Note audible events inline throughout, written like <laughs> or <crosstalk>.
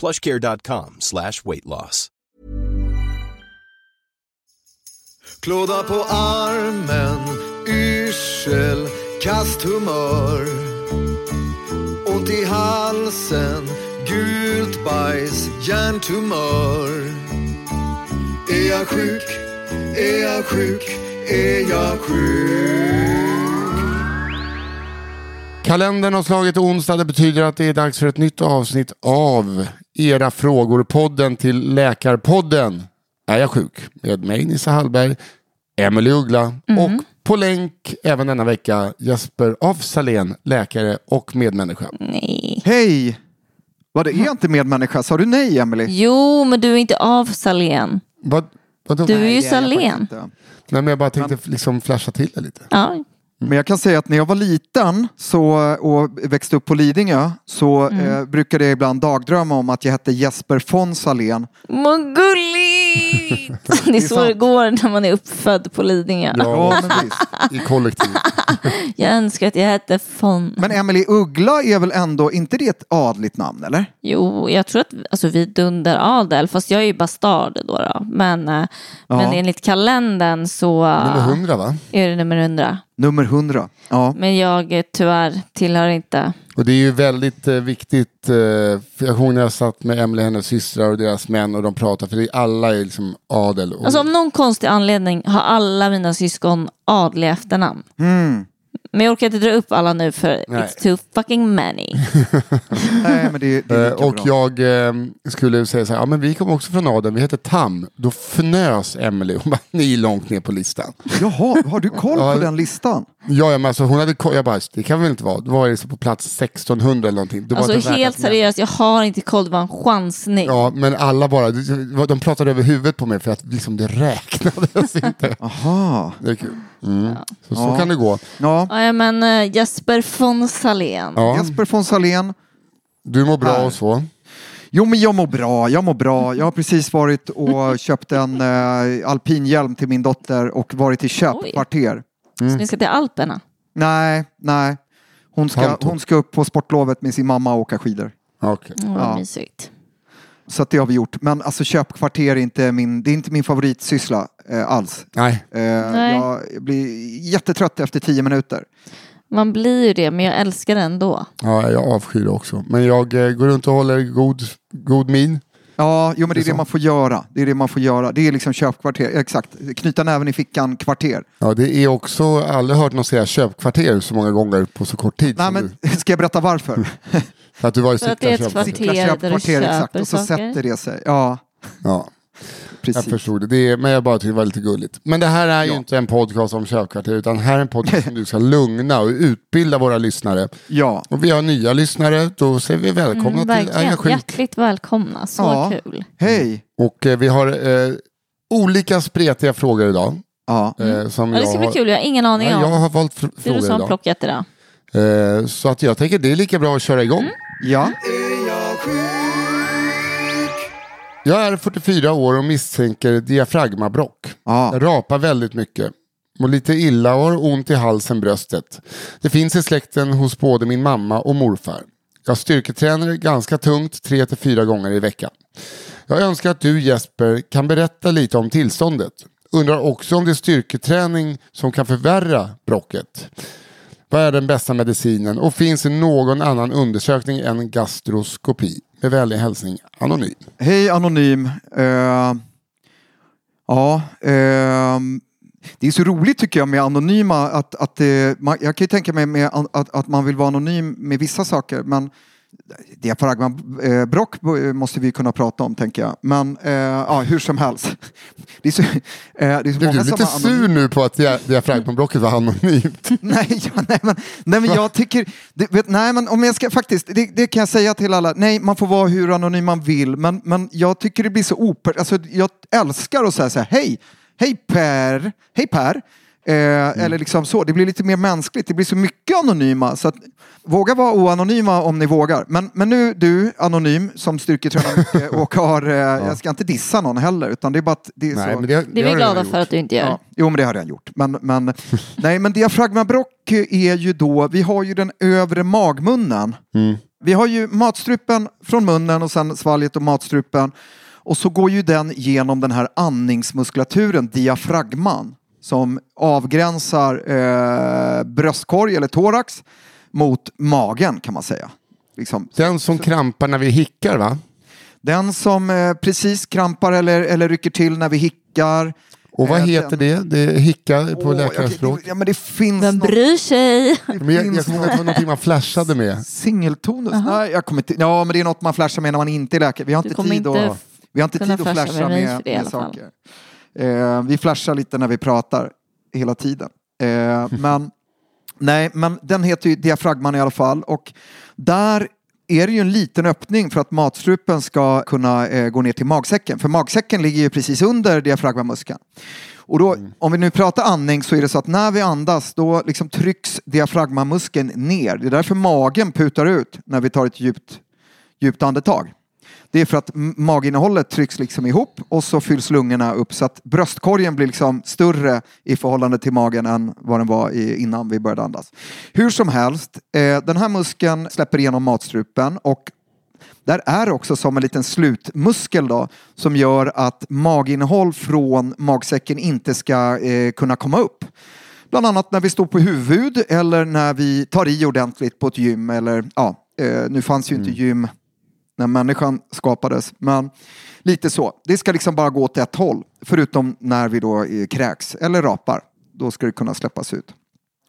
plushcare.com slash weight loss. Klåda på armen, yrsel, kasthumör. Ont i halsen, gult bajs, hjärntumör. Är jag sjuk? Är jag sjuk? Är jag sjuk? Kalendern har slagit onsdag. Det betyder att det är dags för ett nytt avsnitt av Era frågor. Podden till Läkarpodden. Är jag sjuk? Med mig Nissa Hallberg, Emelie Uggla och på länk även denna vecka Jesper af Salén, läkare och medmänniska. Nej. Hej! Vad det är inte medmänniska? Sa du nej, Emily? Jo, men du är inte av Salén. Vad, vadå? Du är Nej, ju Salén. men jag bara tänkte liksom flasha till det lite. Ja. Men jag kan säga att när jag var liten så, och växte upp på Lidingö så Mm. eh, brukade jag ibland dagdrömma om att jag hette Jesper von Salén. Vad gulligt! <laughs> det är så det går när man är uppfödd på Lidingö. Ja, men visst. I kollektiv. <laughs> Jag önskar att jag hette von. Men Emily Uggla är väl ändå, inte det ett adligt namn eller? Jo, jag tror att alltså, vi dundar adel, fast jag är ju bastard då. då. Men, eh, men enligt kalendern så Nummer eh, hundra va? är det nummer 100. Nummer 100. Ja. Men jag eh, tyvärr tillhör inte. Och det är ju väldigt eh, viktigt. Eh, jag kommer när jag satt med Emelie, hennes systrar och deras män och de pratade. För det, alla är liksom adel. Och, Alltså av någon konstig anledning har alla mina syskon adliga efternamn. Mm. Men jag orkar inte dra upp alla nu för Nej. it's too fucking many. <laughs> Nej, men det, det är Eh, och bra. jag eh, skulle säga så här, ja men vi kommer också från adeln, vi heter Tam. Då fnös Emelie, hon bara, ni är långt ner på listan. Jaha, har du koll på den listan? Ja, ja men alltså hon hade ko- jag bara, det kan väl inte vara, då var det så på plats 1600 eller någonting. Det Alltså helt seriöst, jag har inte koll, det var en chansning. Ja, men alla bara, de pratade över huvudet på mig för att liksom det räknades <laughs> inte. Aha. Det är kul. Mm. Så, så Ja. kan det gå. Ja, Ja, men eh, Jesper von Salén. Ja, Jesper von Salén. du mår bra Här. och så. Jo, men jag mår bra. Jag mår bra. Jag har precis varit och <laughs> köpt en eh, alpinhjälm till min dotter och varit i köpkvarter. Så ni ska till Alperna? Nej, nej. Hon ska, hon ska upp på sportlovet med sin mamma och åka skidor. Okej. Mm, vad Ja. mysigt. Så att det har vi gjort. Men alltså köpkvarter är inte min, det är inte min favoritsyssla eh, alls. Nej, Eh, Nej. jag blir jättetrött efter tio minuter. Man blir ju det, men jag älskar det ändå. ja, jag avskyr det också. Men jag eh, går runt och håller god, god min. Ja, jo, men det Det är det så. man får göra. Det är det man får göra. Det är liksom köpkvarter. Exakt. Knyta näven i fickan kvarter. Ja, det är också, aldrig hört någon säga köpkvarter så många gånger på så kort tid. Nej, men du. <laughs> ska jag berätta varför? <laughs> För att du var i det Sickla kvarter. köpkvarter. Sickla köpkvarter, exakt. Och så saker. sätter det sig. Ja, Ja, jag precis. förstod det. det är, men jag bara tyckte det var lite gulligt. Men det här är ju Ja. inte en podcast om köpkvarter utan här är en podcast som du ska lugna och utbilda våra lyssnare. Ja, Och vi har nya lyssnare, då säger vi välkomna Mm, till jag sjuk? Hjärtligt välkomna, så Ja. kul. hej. Och eh, vi har eh, olika spretiga frågor idag. Ja. Eh, som Mm. Ja, det ska jag bli har, kul, jag har ingen aning Ja, om. jag har valt fr- det är du frågor som har idag. plockat idag. Eh, så att jag tänker det är lika bra att köra igång. Mm. ja. Jag är 44 år och misstänker diafragmabrock. Ja. Jag rapar väldigt mycket. Mår lite illa och har ont i halsen, bröstet. Det finns i släkten hos både min mamma och morfar. Jag styrketränar ganska tungt 3-4 gånger i veckan. Jag önskar att du Jesper kan berätta lite om tillståndet. Undrar också om det är styrketräning som kan förvärra brocket. Vad är den bästa medicinen och finns det någon annan undersökning än gastroskopi? Med vänlig hälsning Anonym. Hej Anonym. Uh, ja, uh, det är så roligt tycker jag med anonyma att, att uh, man, jag kan ju tänka mig med, an- att, att man vill vara anonym med vissa saker men diafragmabrock eh, måste vi kunna prata om tänker jag. Men eh, ja, hur som helst. <laughs> Det är så, eh, det är så du lite är anonyma. sur nu på att dia- diafragmabrocket var anonymt? <laughs> Nej, ja, nej, men, nej men jag tycker, det, vet, nej men om jag ska faktiskt, det, det kan jag säga till alla, nej man får vara hur anonym man vill, men, men jag tycker det blir så oper, alltså jag älskar att säga så här, hej, hej Per, hej Per, eh, eller liksom så, det blir lite mer mänskligt, det blir så mycket anonyma, så att, våga vara oanonyma om ni vågar. Men, men nu du, anonym, som styrketränar <laughs> mycket och har, eh, jag ska inte dissa någon heller, utan det är bara att det är Nej, så. men det, Det är har vi jag glada redan för att du inte gör. Ja, jo, men det har jag gjort. Men, men, <laughs> nej, men diafragmabrock är ju då, vi har ju den övre magmunnen. Vi har ju matstrupen från munnen och sen svalget och matstrupen. Och så går ju den genom den här andningsmuskulaturen, diafragman, som avgränsar eh, bröstkorg eller thorax mot magen kan man säga. Liksom. Den som krampar när vi hickar va? Den som eh, precis krampar eller, eller rycker till när vi hickar. Och vad Eh, heter den- det? Det är hicka på Åh, jag- läkarspråk. det- Ja, men det finns Vem något- bryr sig? Men jag, jag kommer ihåg att det var någonting man flashade med. Singeltonus? Nej, jag kommer inte, ja, men det är något man flashar med när man inte är läkare. Vi har inte tid inte att, vi har inte tid att flasha med med, det med saker. Eh, vi flashar lite när vi pratar hela tiden. Eh, <laughs> men, nej, men den heter ju diafragman i alla fall. Och där är det ju en liten öppning för att matstrupen ska kunna eh, gå ner till magsäcken. För magsäcken ligger ju precis under diafragmamuskeln. Och då, om vi nu pratar andning så är det så att när vi andas då liksom trycks diafragmamuskeln ner. Det är därför magen putar ut när vi tar ett djupt, djupt andetag. Det är för att maginnehållet trycks liksom ihop och så fylls lungorna upp så att bröstkorgen blir liksom större i förhållande till magen än vad den var innan vi började andas. Hur som helst, eh, den här muskeln släpper igenom matstrupen och där är också som en liten slutmuskel då, som gör att maginnehåll från magsäcken inte ska eh, kunna komma upp. Bland annat när vi står på huvud eller när vi tar i ordentligt på ett gym. Eller, ja, eh, nu fanns ju inte gym när människan skapades, men lite så. Det ska liksom bara gå åt ett håll, förutom när vi då eh, kräks eller rapar. Då ska det kunna släppas ut.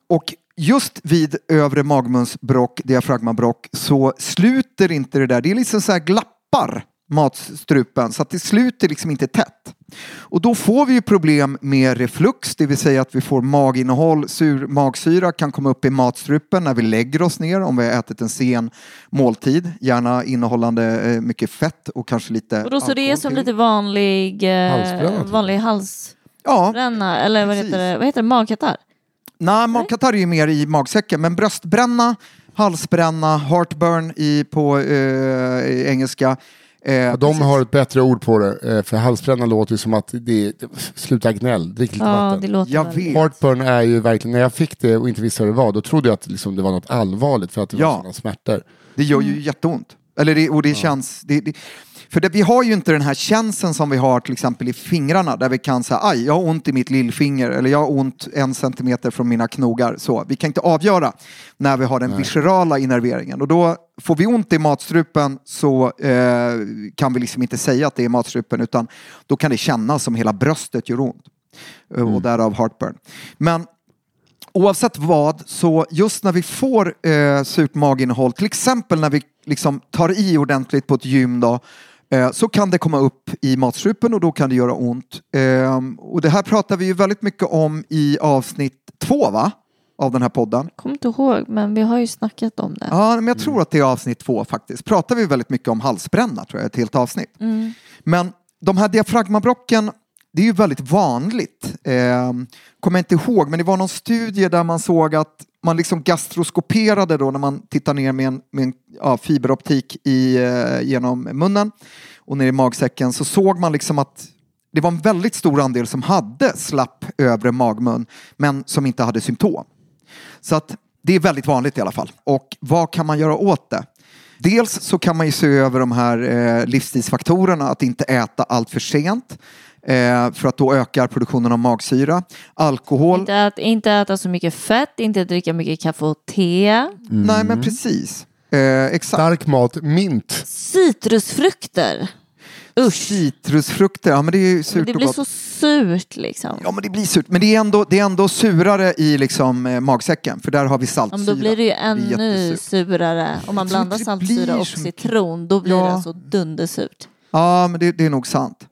Och just vid övre magmunsbråck, diafragmabråck, så sluter inte det där. Det är liksom så här glappar matstrupen så att det sluter liksom inte tätt. Och då får vi ju problem med reflux, det vill säga att vi får maginnehåll, sur magsyra kan komma upp i matstrupen när vi lägger oss ner om vi har ätit en sen måltid, gärna innehållande eh, mycket fett och kanske lite Och då så det är som lite vanlig, eh, typ. vanlig halsbränna, Ja, eller vad heter det? Vad heter det? Magkatarr? Nej, magkatarr är ju mer i magsäcken, men bröstbränna, halsbränna, heartburn i, på eh, engelska. Eh, Ja, de precis. har ett bättre ord på det. eh, För halsbränna låter ju som att det är, sluta gnäll, drick lite Ja, vatten. det låter Jag vet. Heartburn är ju verkligen, när jag fick det och inte visste vad det var, då trodde jag att liksom det var något allvarligt för att det Ja. var sådana smärtor. Det gör ju jätteont. Eller det, och det känns... Det, det, för det, vi har ju inte den här känslan som vi har till exempel i fingrarna där vi kan säga aj, jag har ont i mitt lillfinger eller jag har ont en centimeter från mina knogar. Så, vi kan inte avgöra när vi har den viscerala innerveringen och då får vi ont i matstrupen så eh, kan vi liksom inte säga att det är matstrupen utan då kan det kännas som hela bröstet gör ont. Eh, Och därav heartburn. Men Oavsett vad, så just när vi får eh, surt maginnehåll, till exempel när vi liksom tar i ordentligt på ett gym då, så kan det komma upp i matstrupen och då kan det göra ont. Eh, och det här pratar vi ju väldigt mycket om i avsnitt två va? Av den här podden. Kommer inte ihåg, men vi har ju snackat om det. Ja, men jag tror att det är avsnitt två faktiskt. Pratar vi väldigt mycket om halsbränna tror jag, ett helt avsnitt. Men de här diafragmabrocken, det är ju väldigt vanligt. Eh, kommer jag inte ihåg, men det var någon studie där man såg att man liksom gastroskoperade då när man tittar ner med en, med en ja, fiberoptik i, eh, genom munnen. och ner i magsäcken så såg man liksom att det var en väldigt stor andel som hade slapp övre magmun men som inte hade symptom. Så att det är väldigt vanligt i alla fall. Och vad kan man göra åt det? Dels så kan man ju se över de här eh, livsstilsfaktorerna, att inte äta allt för sent. Eh, för att då ökar produktionen av magsyra. Alkohol. Inte, ät, inte äta så mycket fett, inte dricka mycket kaffe och te. Nej men precis. Eh, exakt. Stark mat, mint. Citrusfrukter. Usch. Citrusfrukter, ja men det är ju surt Men det och blir gott. så surt liksom. Ja men det blir surt, men det är ändå, det är ändå surare i liksom, eh, magsäcken för där har vi Ja, saltsyra. men då blir det ju ännu jättesurt. surare. Om man blandar det saltsyra och citron, då blir Ja. det alltså dundersurt. Ja, men det, det är nog sant.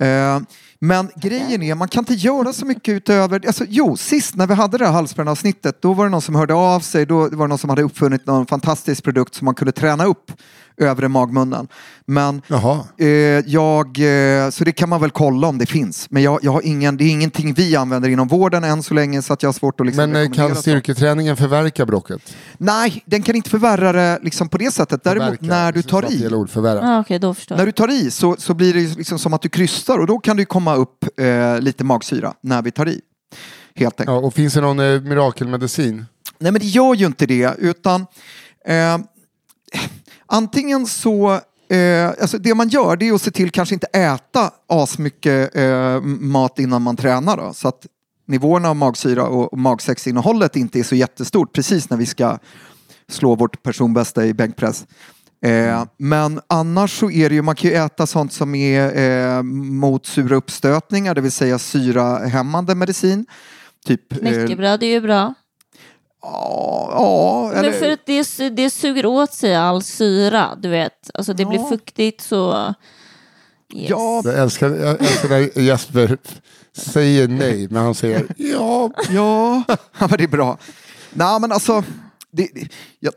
Eh, men grejen är, man kan inte göra så mycket utöver... Alltså, jo, sist när vi hade det här halsbränna-avsnittet, då var det någon som hörde av sig. Då var det någon som hade uppfunnit någon fantastisk produkt som man kunde träna upp övre magmunnen. Men Jaha. eh, jag... Eh, så det kan man väl kolla om det finns. Men jag, jag har ingen, det är ingenting vi använder inom vården än så länge så att jag har svårt att liksom Men eh, kan styrketräningen förverka bråcket? Nej, den kan inte förvärra det liksom på det sättet. Däremot Förverka. när du Det tar i. ord, då förstår När du tar i så, så blir det liksom som att du krystar och då kan det ju komma upp eh, lite magsyra när vi tar i. Helt enkelt. Ja, och finns det någon eh, mirakelmedicin? Nej men det gör ju inte det utan eh, antingen så eh, alltså det man gör det är att se till kanske inte äta asmycket eh, mat innan man tränar då, så att nivåerna av magsyra och, magsäcksinnehållet inte är så jättestort precis när vi ska slå vårt personbästa i bänkpress. Eh, men annars så är det ju, man kan ju äta sånt som är eh, mot sura uppstötningar, det vill säga syrahämmande medicin. Typ, eh, Knäckebröd är ju bra. ja, ja, Men eller, för att det, det suger åt sig all syra, du vet. Alltså det blir Ja. fuktigt så... Yes. ja, Jag älskar, jag älskar när Jesper säger nej, men han säger ja. Ja, <laughs> ja men det är bra. Nej men alltså, det, det, jag,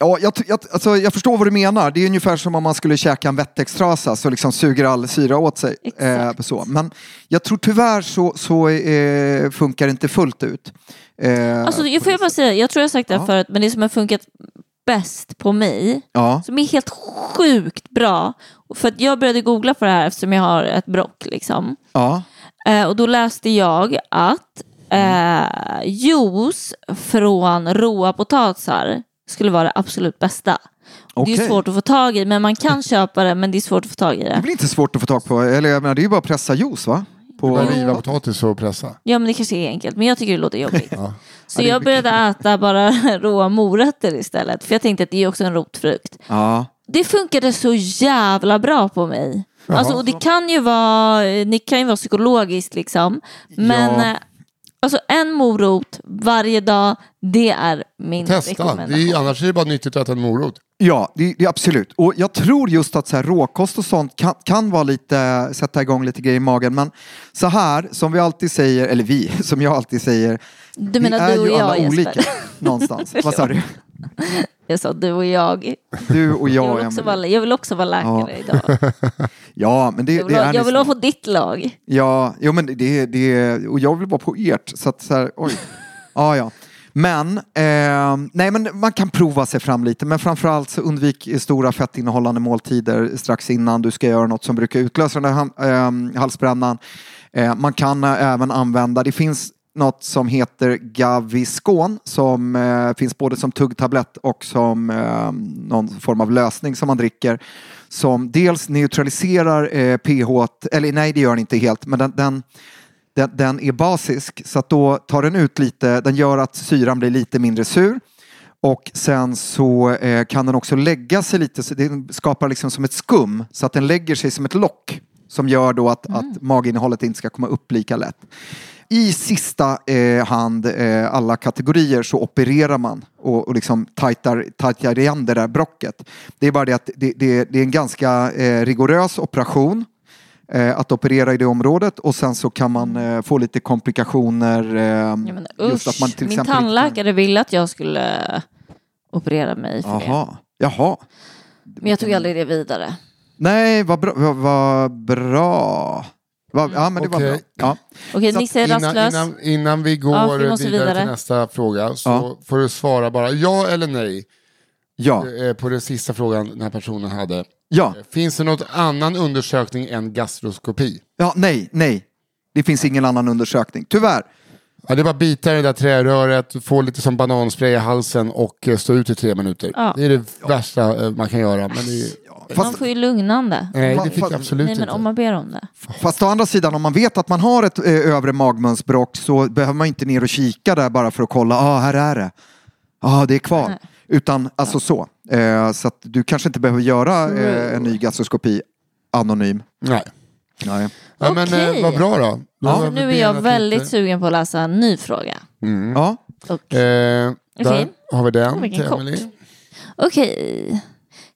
ja, jag, jag, alltså, jag förstår vad du menar. Det är ungefär som om man skulle käka en Wettex-trasa så liksom suger all syra åt sig. Eh, så. Men jag tror tyvärr så, så eh, funkar det inte fullt ut. Eh, Alltså, jag får jag bara säga, jag tror jag sagt det här Ja. förut, men det som har funkat bäst på mig, Ja, som är helt sjukt bra, för att jag började googla på det här eftersom jag har ett brock liksom. ja, Eh, och då läste jag att eh, juice från råa potatisar skulle vara det absolut bästa. Det är svårt att få tag i, men man kan <laughs> köpa det, men det är svårt att få tag i det det. blir inte svårt att få tag på. Eller jag menar, det är ju bara att pressa juice va? På, riva potatis och pressa. Ja, men det kanske är enkelt, men jag tycker det låter jobbigt. <laughs> Ja. Så jag började äta bara <laughs> råa morötter istället, för jag tänkte att det är också en rotfrukt. ja. Det funkade så jävla bra på mig. Alltså, och det kan ju vara, det kan ju vara psykologiskt liksom. Men Ja. Alltså en morot varje dag, det är min Testa. Det rekommendation. är, annars är det bara nyttigt att äta en morot. Ja, det, det är absolut. Och jag tror just att så här, råkost och sånt kan, kan vara lite, sätta igång lite grejer i magen. Men så här, som vi alltid säger, eller vi, <laughs> som jag alltid säger, Du vi menar är du och ju alla Jesper? olika <laughs> någonstans. Vad sa du? <laughs> Jag sa du och jag. Du och Jag jag, vill också vara, jag vill också vara läkare idag. <laughs> Ja, men det, Jag vill, det ha, är jag vill ha på ditt lag. Ja, jo, men det, det, och jag vill vara på ert. Så att så här, oj. Ja, ja. Men, eh, nej, men man kan prova sig fram lite. Men framförallt så undvik stora fettinnehållande måltider strax innan du ska göra något som brukar utlösa den här eh, halsbrännan. Eh, man kan även använda, det finns något som heter Gaviscon som eh, finns både som tuggtablett och som eh, någon form av lösning som man dricker. Som dels neutraliserar eh, pH, eller nej det gör den inte helt, men den, den den, den är basisk så att då tar den ut lite, den gör att syran blir lite mindre sur. Och sen så eh, kan den också lägga sig lite, så den skapar liksom som ett skum så att den lägger sig som ett lock som gör då att, att maginnehållet inte ska komma upp lika lätt. I sista eh, hand, eh, alla kategorier, så opererar man och, och liksom tajtar, tajtar igen det där brocket. Det är bara det att det, det, det är en ganska eh, rigorös operation eh, att operera i det området och sen så kan man eh, få lite komplikationer. Eh, Ja, men just att man till min tandläkare ville att jag skulle operera mig för det. Jaha, jaha. Men jag tog aldrig det vidare. Nej, vad bra. Vad, vad bra. Va, ja, men det var Okej. bra. Ja. Okej, Så Nisse är Innan, rastlös. innan, innan vi går Ja, vi vidare, vidare. till nästa fråga så Ja. får du svara bara ja eller nej. Ja, eh, på den sista frågan den här personen hade. ja, Finns det något annan undersökning än gastroskopi? ja, nej, nej. Det finns ingen annan undersökning, tyvärr. Ja, det är bara att bita i det där träröret, få lite som bananspray i halsen och eh, stå ut i tre minuter. Ja. Det är det värsta eh, man kan göra. Men det är, Man får ju lugnande. nej, det fick jag absolut Nej men inte. om man ber om det. Fast å andra sidan, om man vet att man har ett eh, övre magmunsbråck så behöver man inte ner och kika där bara för att kolla, ja ah, här är det. Ja, ah, det är kvar. Nej. Utan alltså så. Eh, så att du kanske inte behöver göra eh, en ny gastroskopi anonym. Nej. Nej. Ja, men Okej. eh, vad bra då. då Ja. Nu är jag väldigt lite. sugen på att läsa en ny fråga. Ja. Och, Eh, där Okej. har vi den vilken till. Okej.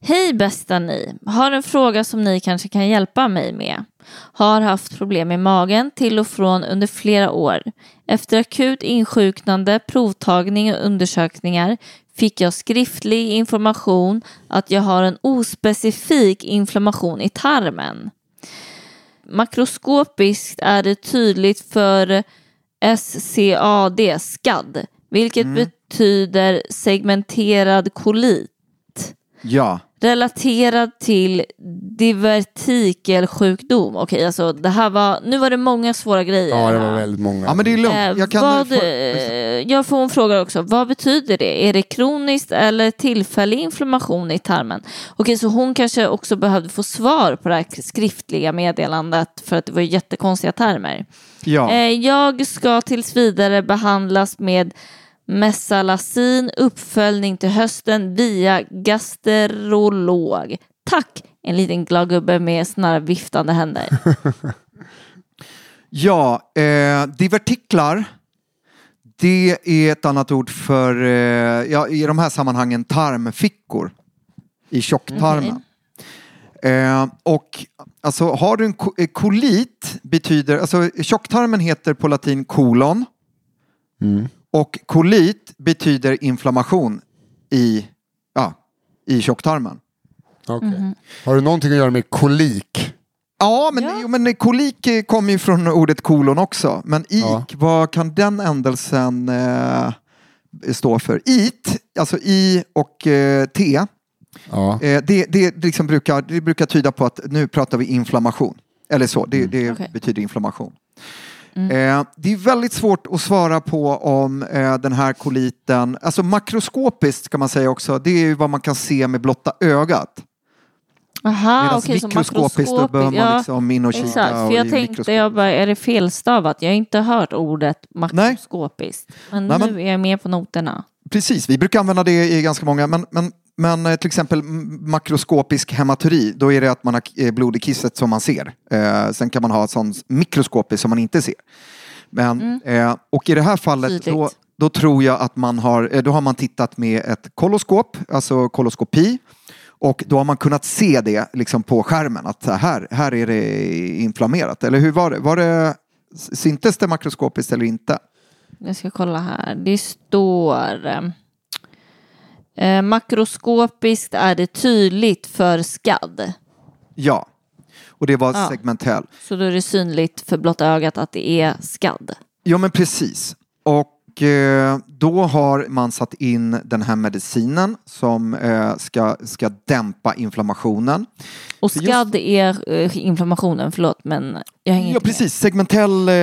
Hej bästa ni. Har en fråga som ni kanske kan hjälpa mig med. Har haft problem med magen till och från under flera år. Efter akut insjuknande, provtagning och undersökningar fick jag skriftlig information att jag har en ospecifik inflammation i tarmen. Makroskopiskt är det tydligt för SCAD, SCAD, vilket betyder segmenterad kolit ja. Relaterad till divertikelsjukdom. Okej, alltså det här var, nu var det många svåra grejer. Ja, det var väldigt många. Ja men det är lugnt. Eh, Jag kan vad, få- jag får en fråga också. Vad betyder det? Är det kroniskt eller tillfällig inflammation i tarmen? Okej, så hon kanske också behövde få svar på det här skriftliga meddelandet för att det var jättekonstiga termer. ja. Eh, jag ska tills vidare behandlas med Mesalazin, uppföljning till hösten via gastrolog. Tack! En liten glad gubbe med såna här viftande händer. <laughs> Ja, eh, divertiklar. Det är ett annat ord för, eh, ja, i de här sammanhangen, tarmfickor. I tjocktarmen. Eh, och alltså har du en ko- eh, kolit betyder, alltså tjocktarmen heter på latin kolon. Och kolit betyder inflammation i, ja, i tjocktarmen. Okej. Har du någonting att göra med kolik? Ja, men, Jo, men kolik kommer ju från ordet kolon också. Men ik, Ja. vad kan den ändelsen eh, stå för? It, alltså i och eh, t, Ja. eh, det, det, liksom brukar, det brukar tyda på att nu pratar vi inflammation. Eller så, det, det Okej. betyder inflammation. Eh, det är väldigt svårt att svara på om eh, den här koliten, alltså makroskopiskt kan man säga också, det är ju vad man kan se med blotta ögat. Aha, Medan så mikroskopiskt då behöver man liksom in och kika. Exakt, för jag tänkte, jag bara, är det felstavat? Jag har inte hört ordet makroskopiskt. Men Nej, nu men- är jag med på noterna. Precis, vi brukar använda det i ganska många, men, men, men eh, till exempel makroskopisk hematuri, då är det att man har eh, blod i kisset som man ser. Eh, sen kan man ha ett sånt mikroskopiskt som man inte ser. Men, eh, och i det här fallet Mm. Då, då tror jag att man har, då har man tittat med ett koloskop, alltså koloskopi. Och då har man kunnat se det liksom på skärmen, att här, här är det inflammerat. Eller hur var det? Var det syntes det makroskopiskt eller inte? Jag ska kolla här. Det står... Eh, makroskopiskt är det tydligt för skadd. Ja. Och det var Ja. segmentell. Så då är det synligt för blotta ögat att det är skadd. Ja men precis. Och då har man satt in den här medicinen som eh, ska, ska dämpa inflammationen. Och skadd är eh, inflammationen, förlåt men jag hänger Ja inte precis, segmentell, eh,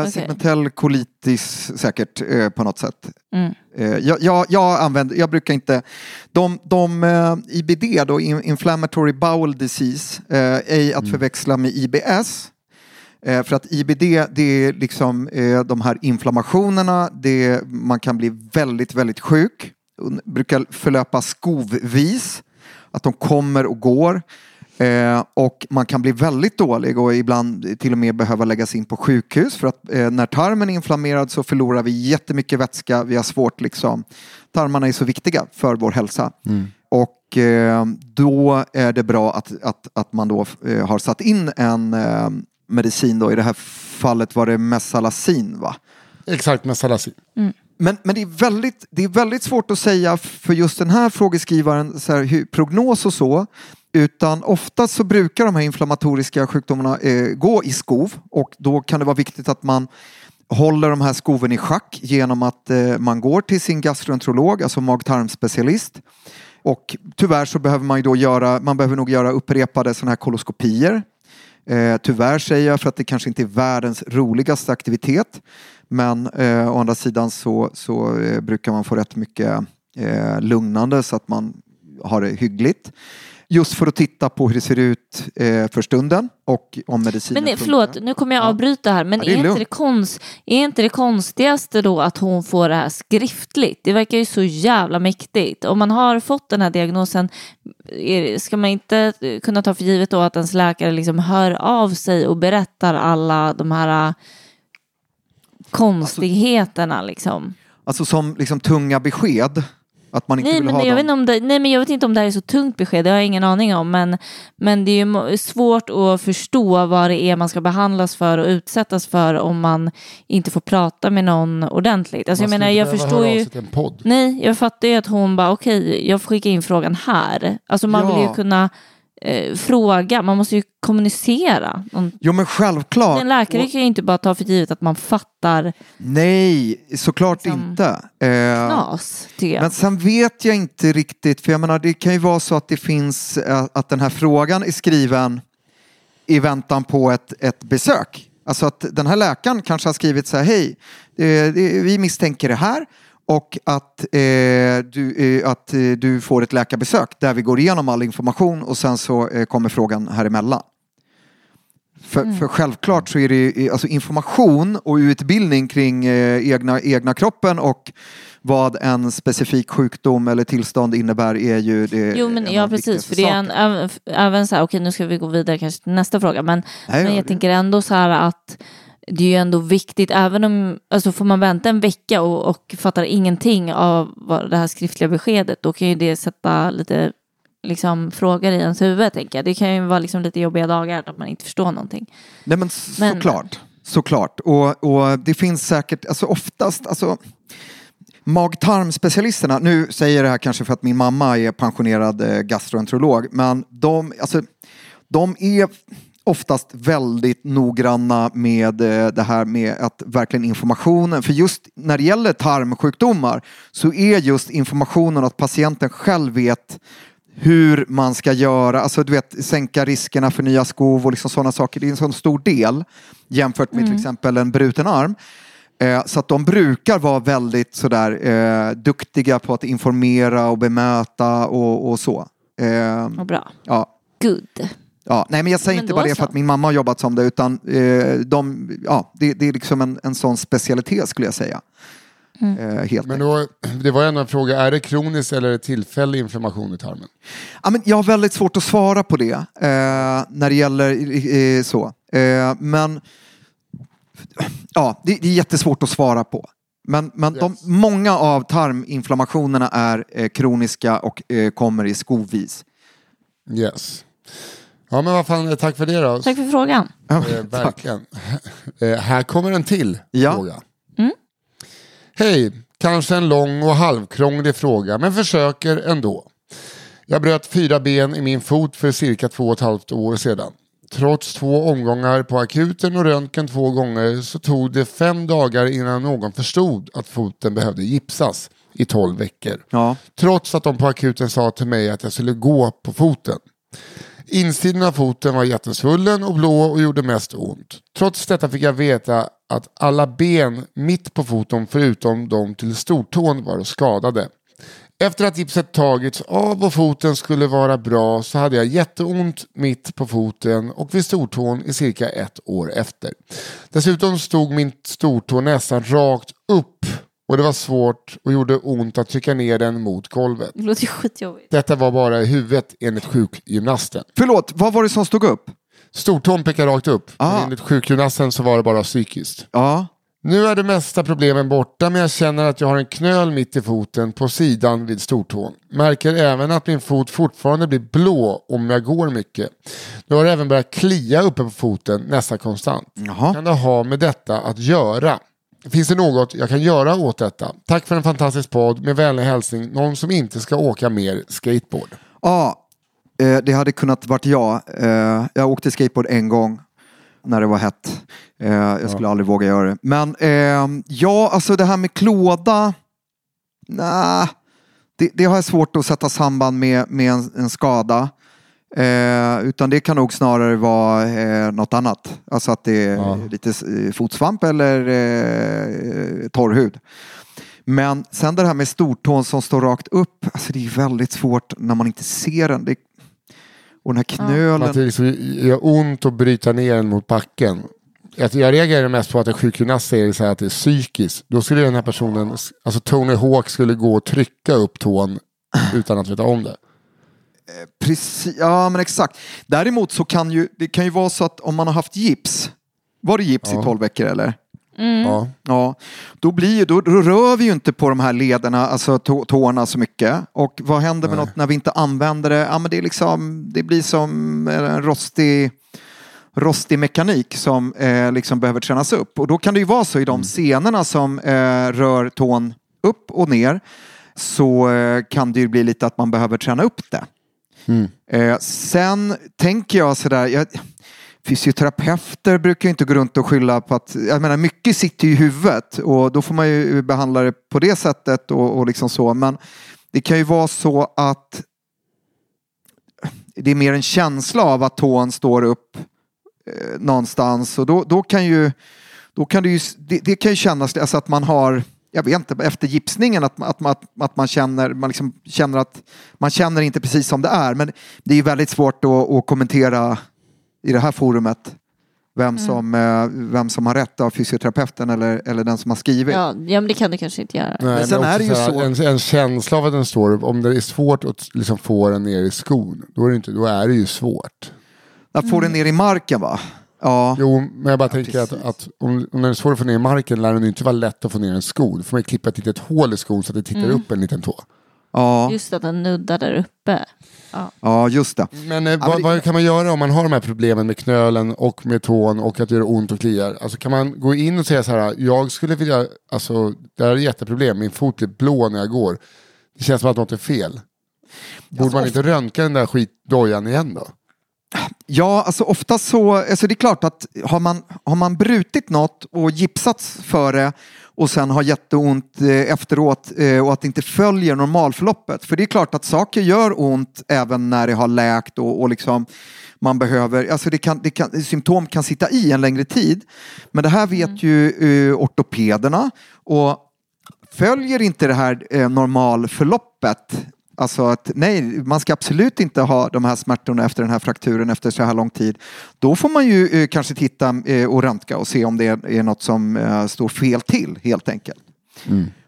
Okej. segmentell colitis säkert eh, på något sätt. Mm. Eh, jag, jag, jag, använder, jag brukar inte, de, de eh, IBD då, in- Inflammatory Bowel Disease, eh, ej att förväxla med IBS. Eh, för att IBD det är liksom eh, de här inflammationerna, det, man kan bli väldigt, väldigt sjuk. Un- brukar förlöpa skovvis, att de kommer och går. Eh, och man kan bli väldigt dålig och ibland till och med behöva läggas in på sjukhus för att eh, när tarmen är inflammerad så förlorar vi jättemycket vätska. Vi har svårt liksom. Tarmarna är så viktiga för vår hälsa. Och eh, då är det bra att, att, att man då eh, har satt in en eh, medicin då. I det här fallet var det Mesalazin va? Exakt, med Salasin. Men, men det, är väldigt, det är väldigt svårt att säga för just den här frågeskrivaren, så här, hur, prognos och så. Utan ofta så brukar de här inflammatoriska sjukdomarna eh, gå i skov och då kan det vara viktigt att man håller de här skoven i schack genom att eh, man går till sin gastroenterolog, alltså mag-tarmspecialist. och tyvärr så behöver man ju då göra, man behöver nog göra upprepade sådana här koloskopier. Eh, tyvärr säger jag för att det kanske inte är världens roligaste aktivitet. Men eh, å andra sidan så, så eh, brukar man få rätt mycket eh, lugnande så att man har det hyggligt. Just för att titta på hur det ser ut eh, för stunden och om medicinen Men förlåt, nu kommer jag Ja. avbryta här, men Ja, är är, inte det konst, är inte det konstigaste då att hon får det här skriftligt? Det verkar ju så jävla mäktigt. Om man har fått den här diagnosen, ska man inte kunna ta för givet då att ens läkare liksom hör av sig och berättar alla de här äh, konstigheterna liksom? Alltså som liksom tunga besked. Att man inte Nej vill men, ha jag vet dem. inte om det, nej men jag vet inte om det här är så tungt besked, det har jag ingen aning om. Men, men det är ju svårt att förstå vad det är man ska behandlas för och utsättas för om man inte får prata med någon ordentligt. Alltså jag Man menar, skulle jag förstår ju... Nej, jag fattar ju att hon bara okej, jag får skicka in frågan här. Alltså man vill Ja. ju kunna eh, fråga, man måste ju kommunicera. Någon, Jo men självklart. en läkare kan ju inte bara ta för givet att man fattar Nej, såklart Liksom, inte. Eh, knas. Men sen vet jag inte riktigt, för jag menar det kan ju vara så att det finns, eh, att den här frågan är skriven i väntan på ett, ett besök. Alltså att den här läkaren kanske har skrivit så här, hej, eh, det- vi misstänker det här och att, eh, du, eh, att eh, du får ett läkarbesök där vi går igenom all information och sen så eh, kommer frågan här emellan. För, för självklart så är det alltså information och utbildning kring eh, egna, egna kroppen och vad en specifik sjukdom eller tillstånd innebär är ju det Jo men en ja precis, för det är en, även, så här, okej nu ska vi gå vidare kanske till nästa fråga, men, Nej, men ja, jag det- tänker ändå så här att det är ju ändå viktigt, även om, alltså får man vänta en vecka och, och fattar ingenting av vad det här skriftliga beskedet, då kan ju det sätta lite liksom, frågor i ens huvud, tänker jag. Det kan ju vara liksom lite jobbiga dagar, att man inte förstår någonting. Nej men, Men- såklart. Såklart. Och, och det finns säkert, alltså oftast, alltså mag-tarmspecialisterna, nu säger jag det här kanske för att min mamma är pensionerad eh, gastroenterolog, men de, alltså, de är oftast väldigt noggranna med eh, det här med att verkligen informationen, för just när det gäller tarmsjukdomar så är just informationen att patienten själv vet hur man ska göra, alltså du vet sänka riskerna för nya skov och liksom sådana saker. Det är en sån stor del jämfört med till exempel en bruten arm. Eh, så att de brukar vara väldigt sådär eh, duktiga på att informera och bemöta och, och så. Eh, Vad bra. ja. Good. Ja, nej men jag säger Men inte bara det så. för att min mamma har jobbat som det utan eh, de, ja, det, det är liksom en, en sån specialitet skulle jag säga. Mm. Eh, helt Men då, det var en fråga, är det kroniskt eller är det tillfällig inflammation i tarmen? Ja, men jag har väldigt svårt att svara på det eh, när det gäller eh, så. Eh, men ja, det, det är jättesvårt att svara på. Men, men de, Yes. många av tarminflammationerna är eh, kroniska och eh, kommer i skovis. Yes. Ja men vad fan, tack för det då. Tack för frågan. Eh, verkligen. Eh, här kommer en till Ja. fråga. Hej, kanske en lång och halvkrånglig fråga men försöker ändå. Jag bröt fyra ben i min fot för cirka två och ett halvt år sedan. Trots två omgångar på akuten och röntgen två gånger så tog det fem dagar innan någon förstod att foten behövde gipsas i tolv veckor. Ja. Trots att de på akuten sa till mig att jag skulle gå på foten. Insidan av foten var jättesvullen och blå och gjorde mest ont. Trots detta fick jag veta att alla ben mitt på foten förutom de till stortån var skadade. Efter att gipset tagits av och foten skulle vara bra så hade jag jätteont mitt på foten och vid stortån i cirka ett år efter. Dessutom stod min stortå nästan rakt upp och det var svårt och gjorde ont att trycka ner den mot golvet. Det låter ju skitjobbigt. Detta var bara i huvudet enligt sjukgymnasten. Förlåt, vad var det som stod upp? Stortån pekar rakt upp. Ah. Men enligt sjukgymnasten så var det bara psykiskt. Ja. Nu är de mesta problemen borta men jag känner att jag har en knöl mitt i foten på sidan vid stortån. Märker även att min fot fortfarande blir blå om jag går mycket. Nu har det även börjat klia uppe på foten nästan konstant. Jaha. Kan det ha med detta att göra? Finns det något jag kan göra åt detta? Tack för en fantastisk podd. Med vänlig hälsning någon som inte ska åka mer skateboard. Ja, eh, det hade kunnat varit jag. Eh, jag åkte skateboard en gång när det var hett. Eh, jag skulle aldrig våga göra det. Men eh, ja, alltså det här med klåda. Nej, det, det har jag svårt att sätta samband med, med en, en skada. Eh, utan det kan nog snarare vara eh, något annat. Alltså att det är Ja. lite eh, fotsvamp eller eh, torrhud. Men sen det här med stortån som står rakt upp. Alltså det är väldigt svårt när man inte ser den. Det, och den här knölen. Att det liksom gör ont att bryta ner den mot backen. Jag, jag reagerar mest på att en sjukgymnast säger så här att det är psykiskt. Då skulle den här personen, alltså Tony Hawk skulle gå och trycka upp tån utan att veta om det. Precis, ja men exakt. Däremot så kan ju, det kan ju vara så att om man har haft gips. Var det gips Ja. i 12 veckor eller? Ja. Ja, då, blir ju, då, då rör vi ju inte på de här lederna, alltså tå, tårna så mycket. Och vad händer med Nej. något när vi inte använder det? Ja, men det, är liksom, det blir som en rostig, rostig mekanik som eh, liksom behöver tränas upp. Och då kan det ju vara så i de scenerna som eh, rör tån upp och ner så eh, kan det ju bli lite att man behöver träna upp det. Mm. Eh, sen tänker jag sådär, jag, fysioterapeuter brukar ju inte gå runt och skylla på att, jag menar mycket sitter ju i huvudet och då får man ju behandla det på det sättet och, och liksom så. Men det kan ju vara så att det är mer en känsla av att tån står upp eh, någonstans och då, då kan ju, då kan det ju, det, det kan ju kännas alltså att man har jag vet inte, efter gipsningen att, att, att, att man, känner, man liksom känner att man känner inte precis som det är. Men det är ju väldigt svårt att, att kommentera i det här forumet vem, som, eh, vem som har rätt av fysioterapeuten eller, eller den som har skrivit. Ja, ja, men det kan du kanske inte göra. Nej, sen men är det ju så- En, en känsla av att den står om det är svårt att liksom få den ner i skon, då är det, inte, då är det ju svårt. Att få den ner i marken va? Ja. Jo, men jag bara tänker att, precis. att om, om den är svår att få ner i marken lär den inte vara lätt att få ner en sko. Då får man klippa ett litet hål i skon så att det tittar upp en liten tå. Ja, Just att den nuddar där uppe. ja, just det. Men, eh, men vad, det- vad kan man göra om man har de här problemen med knölen och med tån och att det gör ont och kliar? Alltså kan man gå in och säga så här, jag skulle vilja, alltså det här är ett jätteproblem, min fot blir blå när jag går. Det känns som att något är fel. Borde Alltså, man inte röntga den där skitdojan igen då? Ja, alltså ofta så, alltså det är klart att har man, har man brutit något och gipsats för det och sen har jätteont eh, efteråt eh, och att det inte följer normalförloppet. För det är klart att saker gör ont även när det har läkt och, och liksom man behöver, alltså det kan, det kan, symptom kan sitta i en längre tid. Men det här vet ju eh, ortopederna och följer inte det här eh, normalförloppet Alltså att nej, man ska absolut inte ha de här smärtorna efter den här frakturen efter så här lång tid. Då får man ju eh, kanske titta eh, och röntga och se om det är, är något som eh, står fel till helt enkelt.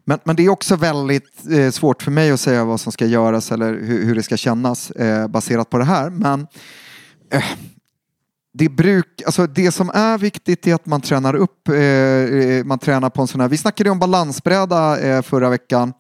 Men, men det är också väldigt eh, svårt för mig att säga vad som ska göras eller hur, hur det ska kännas eh, baserat på det här. Men eh, det, bruk, alltså det som är viktigt är att man tränar upp, man tränar på en sån här, vi snackade om balansbräda förra veckan.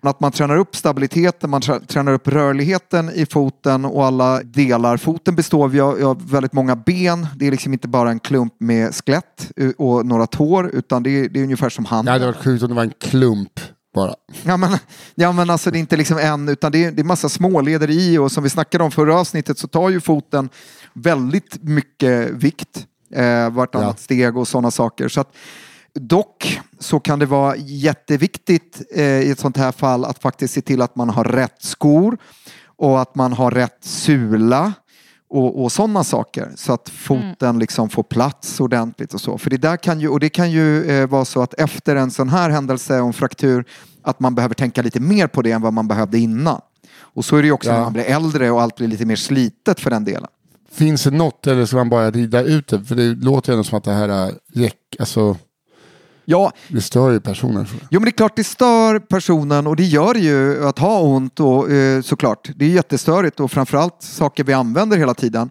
Att man tränar upp stabiliteten, man trä- tränar upp rörligheten i foten och alla delar. Foten består av, av väldigt många ben. Det är liksom inte bara en klump med skelett och några tår utan det är, det är ungefär som Det handen. hade varit sjukt om det var en klump bara. Ja men, ja men alltså det är inte liksom en utan det är, det är massa småleder i och som vi snackade om förra avsnittet så tar ju foten väldigt mycket vikt eh, vartannat Ja. steg och sådana saker. Så att, dock så kan det vara jätteviktigt eh, i ett sånt här fall att faktiskt se till att man har rätt skor och att man har rätt sula och, och sådana saker så att foten liksom får plats ordentligt och så. För det där kan ju, och det kan ju eh, vara så att efter en sån här händelse och en fraktur att man behöver tänka lite mer på det än vad man behövde innan. Och så är det ju också Ja. när man blir äldre och allt blir lite mer slitet för den delen. Finns det något eller ska man bara rida ut det? För det låter ju ändå som att det här är jäck, alltså Ja, det stör ju personen. Jo men det är klart det stör personen och det gör ju att ha ont och eh, såklart. Det är jättestörigt och framförallt saker vi använder hela tiden.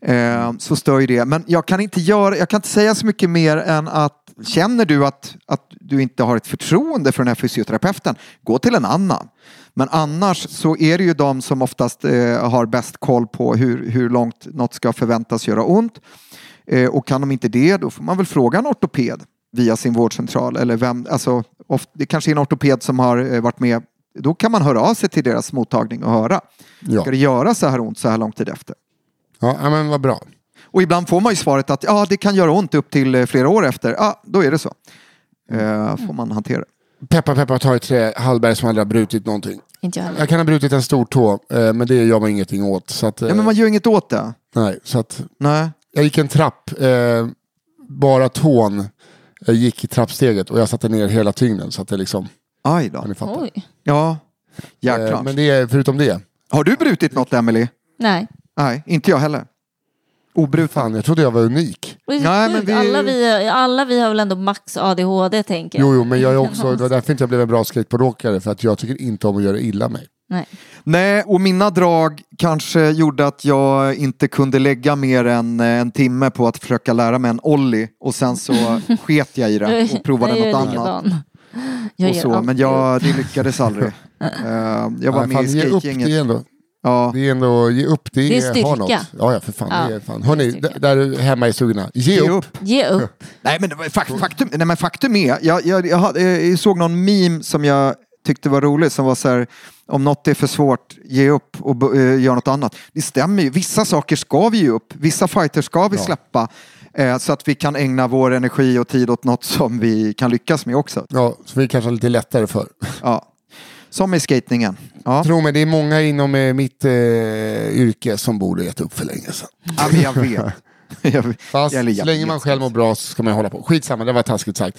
Eh, så stör ju det. Men jag kan inte göra, jag kan inte säga så mycket mer än att känner du att, att du inte har ett förtroende för den här fysioterapeuten, gå till en annan. Men annars så är det ju de som oftast eh, har bäst koll på hur, hur långt något ska förväntas göra ont. Eh, och kan de inte det, då får man väl fråga en ortoped via sin vårdcentral. Eller vem, alltså, det kanske är en ortoped som har eh, varit med. Då kan man höra av sig till deras mottagning och höra. Ja. Ska det göra så här ont så här lång tid efter? Ja, men vad bra. Och ibland får man ju svaret att ja, det kan göra ont upp till eh, flera år efter. Ja, då är det så. Eh, får man hantera det. Peppa peppa ta i trä, Hallberg som aldrig har brutit någonting. Inte jag heller. Jag kan ha brutit en stor tå, eh, men det gör man ingenting åt. Så att, eh, Ja, men man gör inget åt det. nej, så att, Nej. jag gick en trapp, eh, bara tån eh, gick i trappsteget och jag satte ner hela tyngden. Så att det liksom, Aj då. ni. Oj. Ja, Eh, jäklar. men det är, förutom det, Har du brutit något, Emily? Nej. Nej, inte jag heller. Obruten. fan jag trodde jag var unik. Nej, men vi- alla, vi, alla vi har väl ändå max ADHD tänker jag. Jo, jo, men jag är också, <laughs> det var därför inte jag blev en bra skateboardåkare, för att jag tycker inte om att göra illa mig. Nej. Nej, och mina drag kanske gjorde att jag inte kunde lägga mer än eh, en timme på att försöka lära mig en ollie och sen så <laughs> sket jag i det och provade något annat. Jag Och så, men jag, det lyckades aldrig. <laughs> Eh, jag var Nej, med fan, i skate-gänget. ändå, Ja. det är ändå, ge upp, det, Det är styrka. har något. Ja, ja, för fan. Ja, det är fan. D- där är hemma i stugorna, ge, Ge upp. upp. Ge upp. Nej men faktum, nej, men faktum är, jag, jag, jag, jag såg någon meme som jag tyckte var rolig som var så här, om något är för svårt, ge upp och uh, gör något annat. Det stämmer ju, vissa saker ska vi ge upp, vissa fighter ska vi Ja. släppa eh, så att vi kan ägna vår energi och tid åt något som vi kan lyckas med också. Ja, som vi kanske har lite lättare för. Ja. Som i skatningen. Ja. Tro mig, det är många inom eh, mitt eh, yrke som borde gett upp för länge sedan. Ja, jag vet. <laughs> jag. Fast så länge man själv mår bra så ska man hålla på. Skitsamma, det var taskigt sagt.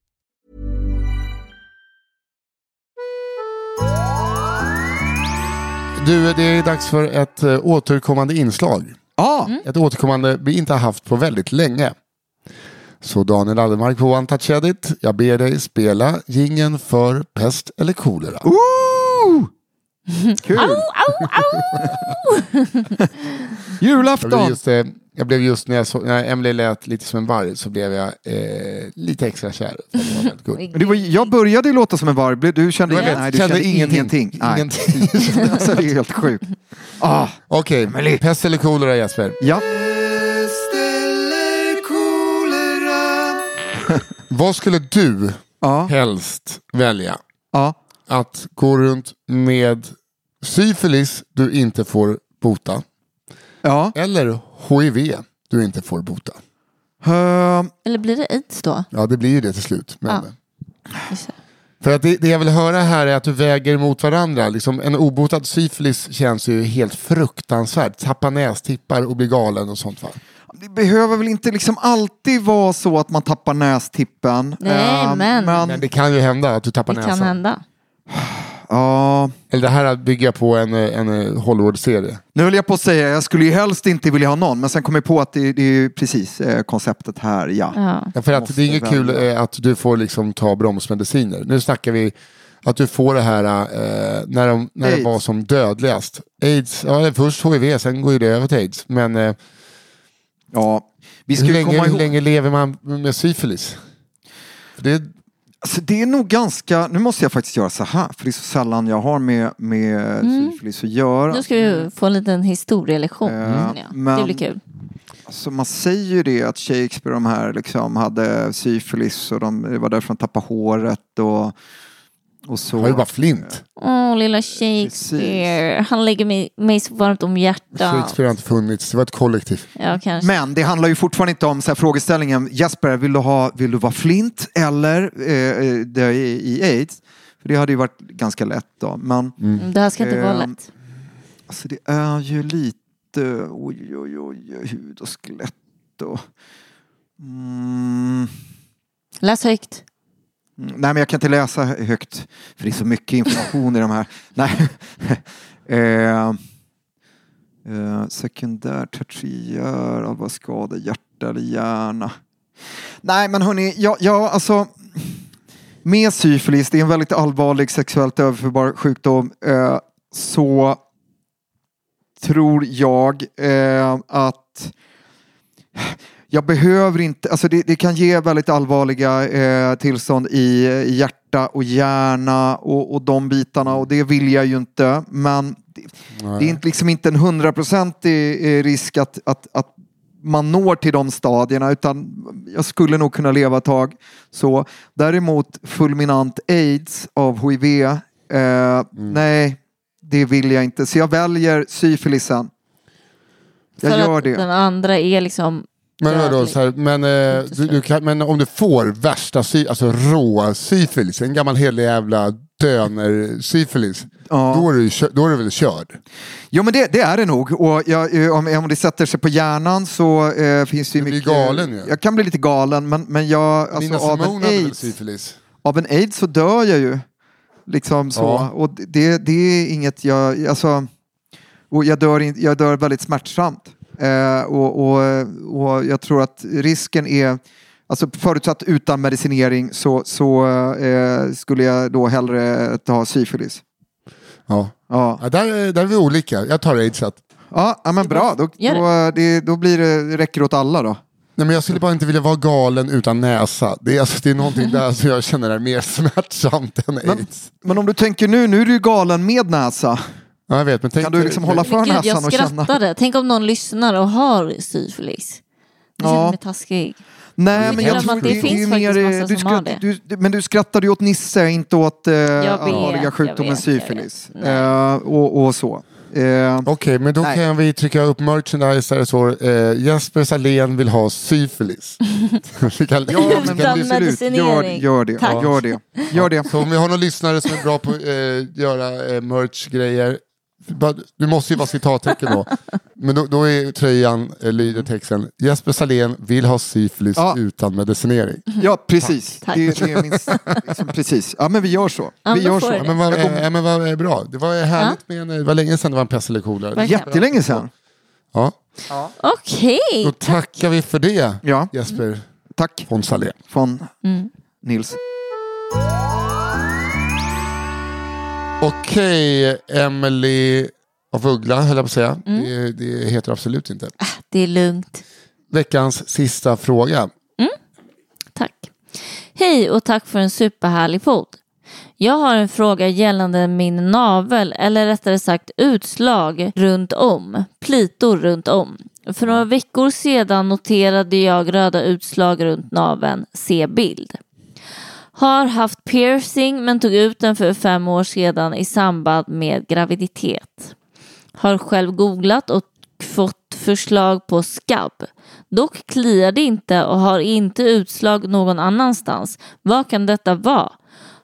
Du, det är dags för ett eh, återkommande inslag. Ja, Ett återkommande vi inte har haft på väldigt länge. Så Daniel Aldermark på One Touch Edit, jag ber dig spela gingen för pest eller kolera. Ooh! <laughs> Kul! Jag <laughs> blev Julafton! just, eh, jag blev just när, jag så, när Emily lät lite som en varg så blev jag eh, lite extra kär. Det var Det var, jag började ju låta som en varg. Du kände, Jag vet, nej, du kände kände ingenting. Nej. Ingenting. <laughs> alltså, det är helt sjukt. Ah, Okej, pest eller kolera Jesper? ja. <laughs> Vad skulle du Ja, helst välja? ja. Att gå runt med syfilis du inte får bota. ja. Eller HIV du inte får bota. Uh, Eller blir det aids då? Ja, det blir ju det till slut. Men, Ja. För att det, det jag vill höra här är att du väger mot varandra. Liksom, en obotad syfilis känns ju helt fruktansvärt. Tappa nästippar och bli galen och sånt va? det behöver väl inte liksom alltid vara så att man tappar nästippen. Nej, Eh, men- Men det kan ju hända att du tappar Det näsan. kan hända. Ja, Eller det här bygger jag på en, en Hollywood-serie. nu höll jag på att säga, jag skulle ju helst inte vilja ha någon, men sen kom jag på att det, det är ju precis eh, konceptet här, ja. Ja. Ja, för att det är inget kul eh, att du får liksom ta bromsmediciner. Nu snackar vi att du får det här eh, när, de, när det var som dödligast. Aids, ja först HIV, sen går ju det över till aids. Men eh, Ja, vi ska hur, länge, komma hur ihåg, länge lever man med syfilis? Det, alltså, det är nog ganska, nu måste jag faktiskt göra så här, för det är så sällan jag har med, med syfilis att göra. Nu ska vi få en liten historielektion. Eh, känner jag. Det men- blir kul. Alltså man säger ju det att Shakespeare de här liksom hade syfilis och de, det var därför de tappade håret och Och så, Det var ju bara flint. Åh, lilla Shakespeare. Han lägger mig, mig så varmt om hjärtat. Shakespeare har inte funnits, det var ett kollektiv. Ja, kanske. Men det handlar ju fortfarande inte om så här, frågeställningen Jesper, vill du, ha, vill du vara flint eller eh, eh, dö i, i aids? För det hade ju varit ganska lätt då. Men Mm, Det här ska inte vara Eh, lätt. alltså, det är ju lite oj, oj, oj, hud och skelett och... Mm, Läs högt. Mm, nej, men jag kan inte läsa högt för det är så mycket information i de här. <laughs> Nej. <laughs> eh, eh, sekundär, tertiär, skada, hjärta eller hjärna. Nej, men hörni, ja, ja, alltså med syfilis, det är en väldigt allvarlig sexuellt överförbar sjukdom, eh, så tror jag eh, att jag behöver inte, alltså det, det kan ge väldigt allvarliga eh, tillstånd i, i hjärta och hjärna och, och de bitarna och det vill jag ju inte. Men det, det är inte, liksom inte en hundraprocentig eh, risk att, att, att man når till de stadierna utan jag skulle nog kunna leva ett tag. Så, däremot fulminant aids av hiv, eh, nej det vill jag inte. Så jag väljer syfilisen. Jag För gör att det. den andra är liksom Men, vadå, så här, men, eh, du, du kan, men om du får värsta sy, alltså rå syfilis, en gammal helig jävla döner syfilis, Ja. då, är du, kö- då är du väl körd? Jo men det, det är det nog. Och jag, eh, om, om det sätter sig på hjärnan så eh, finns det ju Du blir mycket... galen ju. Jag kan bli lite galen men, men jag, alltså, Nina av, en Simone väl aids, syfilis? av en aids så dör jag ju. Liksom så. Ja. Och det, det är inget jag... Alltså, och jag, dör in, jag dör väldigt smärtsamt. Eh, och, och, och jag tror att risken är... Alltså förutsatt utan medicinering så, så eh, skulle jag då hellre ta syfilis. Ja. Ja. Ja, där, där är vi olika, jag tar aidset. Ja, ja men bra. Då, då, det, då blir det, räcker det åt alla då. Nej, men jag skulle bara inte vilja vara galen utan näsa. Det är, alltså, det är någonting där som jag känner är mer smärtsamt än Men, aids. men om du tänker nu, nu är du ju galen med näsa. Ja, jag vet, men tänk Kan du liksom hålla för Men gud, näsan jag och känna? skrattade. Tänk om någon lyssnar och har syfilis. Jag Ja. känner mig taskig. Nej, Det men är jag tror det, Det finns ju faktiskt mer... massa Du som har skratt, det. du, men du skrattade ju åt Nisse, inte åt eh, vet, allvarliga sjukdomen vet, syfilis. Eh, och, och så. Eh, Okej, men då Nej. kan vi trycka upp merchandise står eh, Jesper Salén vill ha syfilis. <laughs> Vi kan- ja, men Utan absolut. Gör, medicinering. gör det. Tack. Gör det. Gör det. Så om vi har någon lyssnare som är bra på att eh, göra eh, merch-grejer, du måste ju vara citattecken då. <laughs> Men då, då är tröjan, eh, lyder texten, Jesper Salén vill ha syfilis Ja. utan medicinering. <laughs> Ja, precis. Tack. Det, det är min, liksom, precis. Ja, men vi gör så. Ja, Vi gör så. Ja, men vad, eh, men vad är bra, det var härligt med en, det var länge sedan det var en pest eller kolera. Verkligen. Jättelänge sedan. Ja, Okej. då tackar vi för det Ja, Jesper tack. von Salén. Från Mm. Nils. Okej, Emily av Uggla höll jag på att säga. Det, det heter absolut inte. Det är lugnt. Veckans sista fråga. Tack. Hej och tack för en superhärlig podd. Jag har en fråga gällande min navel, eller rättare sagt utslag runt om, plitor runt om. För några veckor sedan noterade jag röda utslag runt naveln, se bild. Har haft piercing men tog ut den för fem år sedan i samband med graviditet. Har själv googlat och fått förslag på skabb. Dock kliar det inte och har inte utslag någon annanstans. Vad kan detta vara?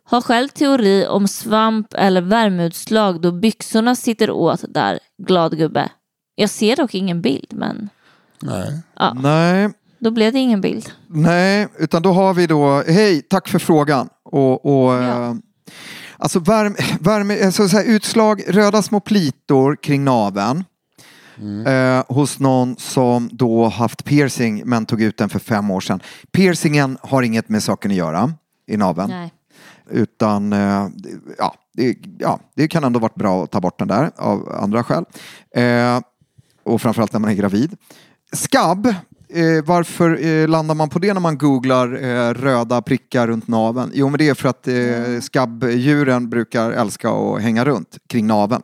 Har själv teori om svamp eller värmeutslag då byxorna sitter åt där. Glad gubbe. Jag ser dock ingen bild men Nej. ja, Nej, då blev det ingen bild. Nej, utan då har vi då, hej, tack för frågan. Och, och, Ja. eh, alltså värme, värme, alltså så utslag, röda små plitor kring naveln. Eh, hos någon som då haft piercing men tog ut den för fem år sedan. Piercingen har inget med saken att göra i naveln. Nej. Utan eh, ja, det, ja, det kan ändå varit bra att ta bort den där av andra skäl. Eh, och framförallt när man är gravid. Skabb, eh, varför eh, landar man på det när man googlar eh, röda prickar runt naveln? Jo men det är för att eh, skabbdjuren brukar älska att hänga runt kring naveln.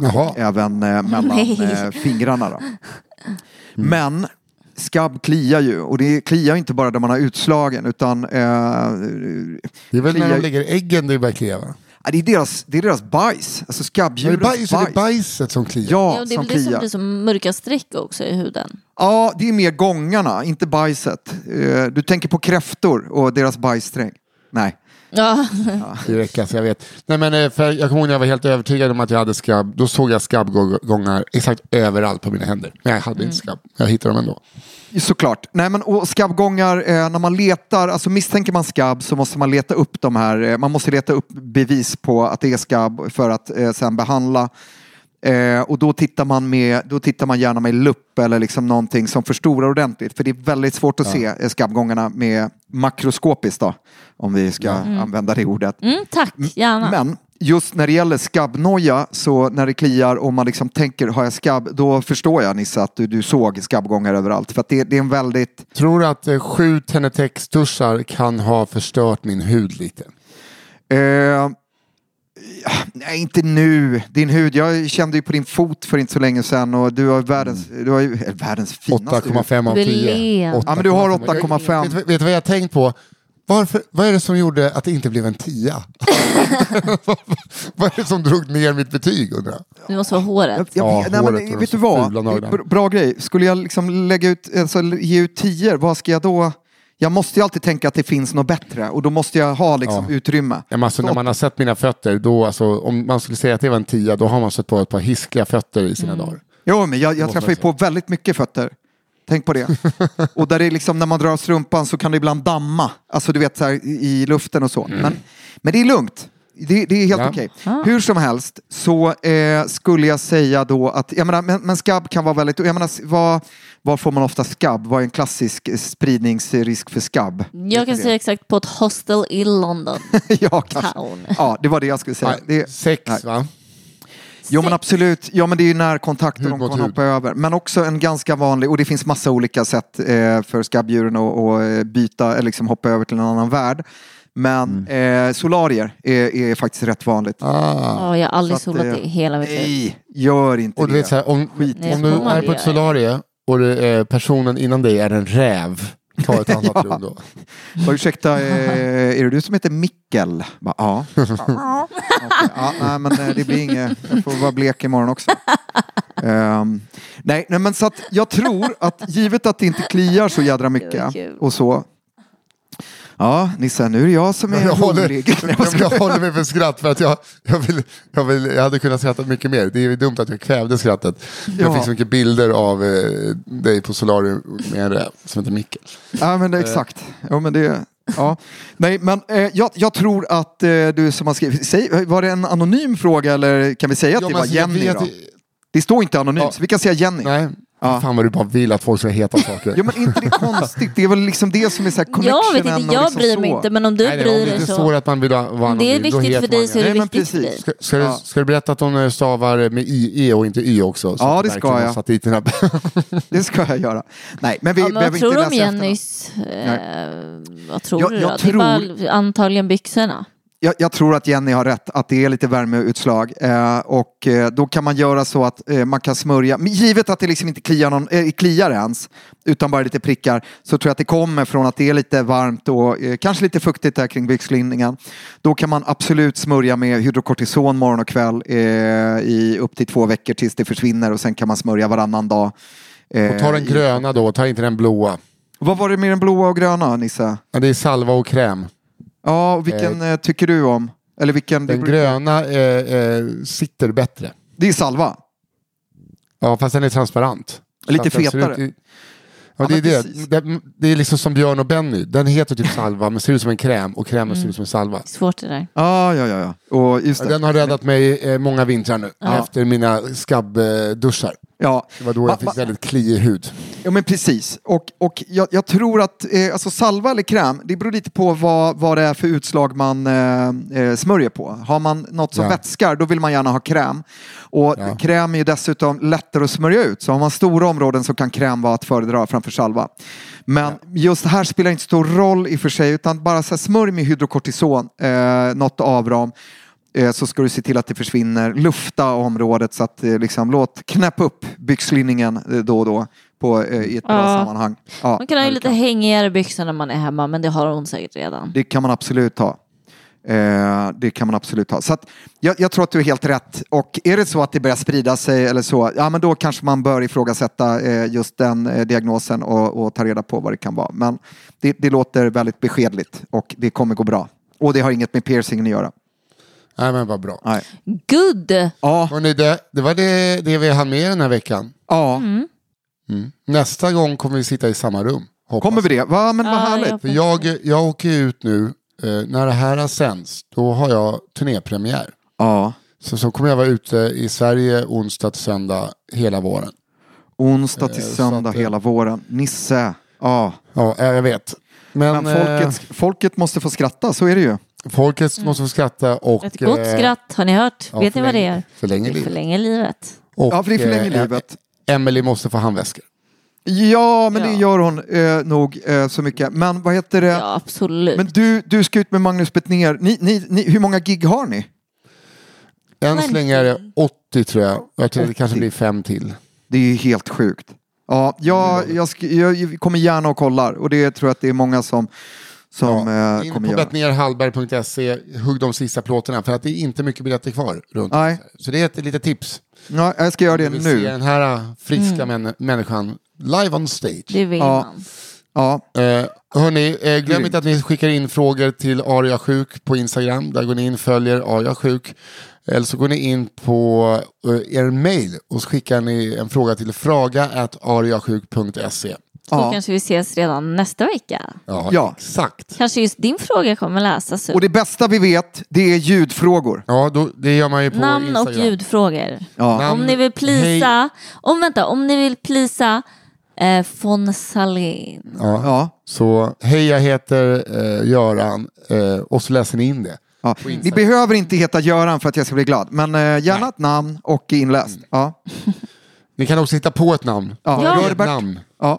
Jaha. Även eh, mellan eh, fingrarna. Då. Men skabb kliar ju och det kliar inte bara där man har utslagen utan eh, Det är väl när kliar- de lägger äggen det börjar klia va? ja, det, är deras, det är deras bajs. Alltså Är det, skabbdjurens bajs, är det bajs. bajset som kliar? Ja, Ja, det är som väl det som blir som mörka streck också i huden. Ja, det är mer gångarna, inte bajset. Eh, Du tänker på kräftor och deras bajssträng. Nej. Ja, Det räcker, alltså, jag vet. Nej, men, eh, för jag kommer ihåg när jag var helt övertygad om att jag hade skabb. Då såg jag skabbgångar exakt överallt på mina händer. Men jag hade inte skabb. Jag hittade dem ändå. Såklart. Nej, men, och skabbgångar, eh, när man letar, alltså misstänker man skabb så måste man leta upp de här, eh, man måste leta upp bevis på att det är skabb för att eh, sen behandla. Eh, och då tittar, man med, då tittar man gärna med lupp eller liksom någonting som förstorar ordentligt. För det är väldigt svårt att se eh, skabbgångarna med makroskopiskt då, om vi ska använda det ordet. mm, tack. Gärna. Men just när det gäller skabbnoja, så när det kliar och man liksom tänker har jag skabb, då förstår jag Nisse att du, du såg skabbgångar överallt. För det, det är en väldigt, Tror du att eh, sju Tenetex-duschar kan ha förstört min hud lite? eh, ja, nej inte nu, din hud, jag kände ju på din fot för inte så länge sedan och du har världens, du har ju, eh, världens finaste hud. 8,5 av Du är 10. len. Ja men du har 8,5. 8,5. Vet, vet, du vad jag har tänkt på? Varför, vad är det som gjorde att det inte blev en tia? <laughs> vad är det som drog ner mitt betyg undrar jag? Det måste vara håret. Jag, Ja, jag, nej, håret men, vet du vad? Bra, bra grej. Skulle jag liksom lägga ut, alltså, ge ut tior, vad ska jag då? Jag måste ju alltid tänka att det finns något bättre och då måste jag ha liksom, Ja. utrymme. Ja, alltså, Så- när man har sett mina fötter, då, alltså, om man skulle säga att det var en tia, då har man sett på ett par hiskliga fötter i sina dagar. Jo, men jag, jag träffar ju på väldigt mycket fötter. Tänk på det. <laughs> och där det är liksom, när man drar strumpan så kan det ibland damma. Alltså du vet så här, i luften och så. Men, men det är lugnt. Det, det är helt Ja. okej. Hur som helst så eh, skulle jag säga då att, jag menar, men, men skabb kan vara väldigt, jag menar, vad, var får man ofta skabb? Vad är en klassisk eh, spridningsrisk för skabb? Jag kan säga exakt på ett hostel i London <laughs> ja, kanske. town. Ja, det var det jag skulle säga. Nej, Det, Sex nej. va? Jo men absolut, ja men det är ju närkontakt och de kan hoppa över. Men också en ganska vanlig, och det finns massa olika sätt eh, för skabbdjuren att att, eh, byta eller liksom hoppa över till en annan värld. Men Mm. eh, solarier är, är faktiskt rätt vanligt. Ah. Ja, jag har aldrig Så att, solat eh, det i hela mitt liv. Nej, gör inte Och du det. vet, så här, om, Skit. Nej, om du är på ett solarie och det är personen innan dig är en räv, ta ett <laughs> annat Ja. rum då. Ja, ursäkta, eh, <laughs> är det du som heter Mikkel? Bara, ja. Okej, <laughs> ja. Nej men eh, det blir inget, jag får vara blek imorgon också. Ehm, nej, nej men så att jag tror att givet att det inte kliar så jädra mycket och så. Ja, Nisse, nu är det jag som är Jag håller, <laughs> jag håller mig för skratt för att jag, jag, vill, jag, vill, jag hade kunnat skratta mycket mer. Det är dumt att jag kvävde skrattet. Jag Ja. fick så mycket bilder av eh, dig på solarium med en räv som heter Micke. Ja, men det är exakt. Ja, men det, ja. Nej, men eh, jag, jag tror att eh, du som har skrivit, säg, var det en anonym fråga eller kan vi säga att Ja, det var alltså, jag Jenny vet då? Det står inte anonymt, Ja. så vi kan säga Jenny. Nej, Ja. fan vad du bara vill att folk ska heta saker. Ja men inte det konstigt, det är väl liksom det som är så här Jag vet connectionen inte, jag liksom bryr mig så. inte men om du Nej, bryr om det dig inte så. står att man vill vara Om det är då viktigt för dig så är det. viktigt för dig. precis. Ska, ska, Ja. du, ska du berätta att hon eh, stavar med IE och inte Y också? Så Ja, det ska jag. Satt dit den här. <laughs> Det ska jag göra. Nej men vi Ja, men behöver vad inte tror du läsa. Jennys... Eh, vad tror Jag- du jag då? Det är tror- bara antagligen byxorna. Jag, jag tror att Jenny har rätt, att det är lite värmeutslag. Eh, och eh, då kan man göra så att eh, man kan smörja, men givet att det liksom inte kliar, någon, eh, kliar ens, utan bara lite prickar, så tror jag att det kommer från att det är lite varmt och eh, kanske lite fuktigt där kring byxlinningen. Då kan man absolut smörja med hydrokortison morgon och kväll eh, i upp till två veckor tills det försvinner och sen kan man smörja varannan dag. Och ta den gröna då, ta inte den blåa. Vad var det med den blåa och gröna, Nisse? Ja, det är salva och kräm. Ja, och vilken eh, tycker du om? Eller vilken? Den gröna eh, eh, sitter bättre. det är salva. Ja, fast den är transparent. Lite fetare. ut Ja, Ja, det, är det. Det, det är liksom som Björn och Benny. Den heter typ <laughs> salva men ser ut som en kräm och krämen ser ut som en salva. Svårt det där. Ja, ja, ja. ja. Och just det. Den har räddat mig eh, många vintrar nu efter mina skabbduschar. Ja, Det var då jag fick väldigt kliig hud. ja men precis. Och, och jag, jag tror att eh, alltså salva eller kräm, det beror lite på vad, vad det är för utslag man eh, eh, smörjer på. Har man något som Ja. vätskar, då vill man gärna ha kräm. Och Ja. kräm är ju dessutom lättare att smörja ut. Så har man stora områden så kan kräm vara att föredra framför salva. Men just det här spelar inte stor roll i och för sig, utan bara så här, smörj med hydrokortison, eh, något avram. eh, så ska du se till att det försvinner. Lufta området så att eh, liksom, låt knäppa upp byxlinningen eh, då och då. på, eh, i ett bra Ja. sammanhang. Ja, Man kan ha det lite hängigare byxor när man är hemma, men det har hon säkert redan. Det kan man absolut ha. Eh, det kan man absolut ha. Så att, jag, jag tror att du är helt rätt. Och är det så att det börjar sprida sig eller så, ja men då kanske man bör ifrågasätta eh, just den eh, diagnosen och, och ta reda på vad det kan vara. Men det, det låter väldigt beskedligt och det kommer gå bra. Och det har inget med piercingen att göra. Nej men vad bra. Nej. Good! Ja, Hörrni, det, det var det, det vi hann med den här veckan. ja. Mm. Mm. Nästa gång kommer vi sitta i samma rum. Hoppas. kommer vi det? Va, men vad Ja, härligt. jag- jag, jag åker ut nu, eh, när det här har sänds, då har jag turnépremiär. Ja. Så, så kommer jag vara ute i Sverige onsdag till söndag hela våren. Onsdag till Eh, söndag att, eh, hela våren. Nisse. Ja. Ja, eh, jag vet. Men, Men folket, folket måste få skratta, så är det ju. eh, folket måste få skratta och... Ett gott eh, skratt, har ni hört? ja, Vet ni vad det är? förlänger livet. förlänger livet. Och, Ja, för det förlänger eh, livet. Emily måste få handväskor. Ja, men det Ja. gör hon eh, nog eh, så mycket. Men vad heter det? Ja, absolut. Men du, du ska ut med Magnus Bettner. Ni, ni, ni, hur många gig har ni? Än så länge är det 80 tror jag. Jag tror det 80. kanske blir fem till. Det är ju helt sjukt. Ja, jag, jag, sk- jag kommer gärna och kollar och det tror jag att det är många som, som Ja, eh, in kommer på göra. bettnerhallberg.se, hugg de sista plåtarna för att det är inte mycket biljetter kvar. Runt. Nej. Så det är ett litet tips. Ja, jag ska göra det Vi vill se nu. den här äh, friska män- människan live on stage. Det vill Ja. man. Ja, Eh, hörni, eh, glöm inte att ni skickar in frågor till Aria Sjuk på Instagram. Där går ni in, följer Aria Sjuk. Eller så går ni in på eh, er mail och så skickar ni en fråga till fraga.ariasjuk.se. Då ja. kanske vi ses redan nästa vecka. Ja, Ja. exakt. Kanske just din fråga kommer läsas upp. Och det bästa vi vet, det är ljudfrågor. Ja, då, det gör man ju på Namn Instagram. och ljudfrågor. Ja. Namn, om ni vill plisa, hej. om vänta, om ni vill plisa eh, von Salin. Ja. Ja. Så hej, jag heter eh, Göran eh, och så läser ni in det. Ja. Ni behöver inte heta Göran för att jag ska bli glad, men eh, gärna ett namn och inläst. Ja. Ni kan också hitta på ett namn. Ja. Gör ett Robert. namn. Ja.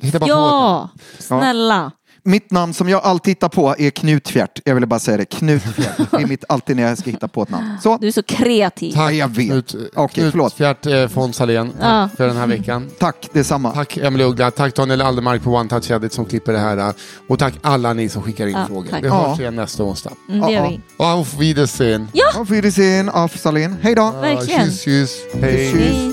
Hitta bara på ett namn. Ja, snälla. Mitt namn som jag alltid hittar på är Knutfjärt. Jag ville bara säga det, Knutfjärt. <laughs> Det är mitt alltid när jag ska hitta på ett namn. Så, Du är så kreativ. Tack Ja, jag vet. Knut, Okej, Knut förlåt. Fjärt eh, von Salén Ja. för den här veckan. tack detsamma. Tack Emelie Uggla, tack Daniel Aldermark på One Touch Edit som klipper det här. Och tack alla ni som skickar in Ja, frågor. tack. Vi hörs Ja. igen nästa onsdag. Mm, det gör Ja, vi. Auf Wiedersehen. Auf Wiedersehen, auf Salin. Hej då! Verkligen. Tschüss, tschüss. Hej. Hej.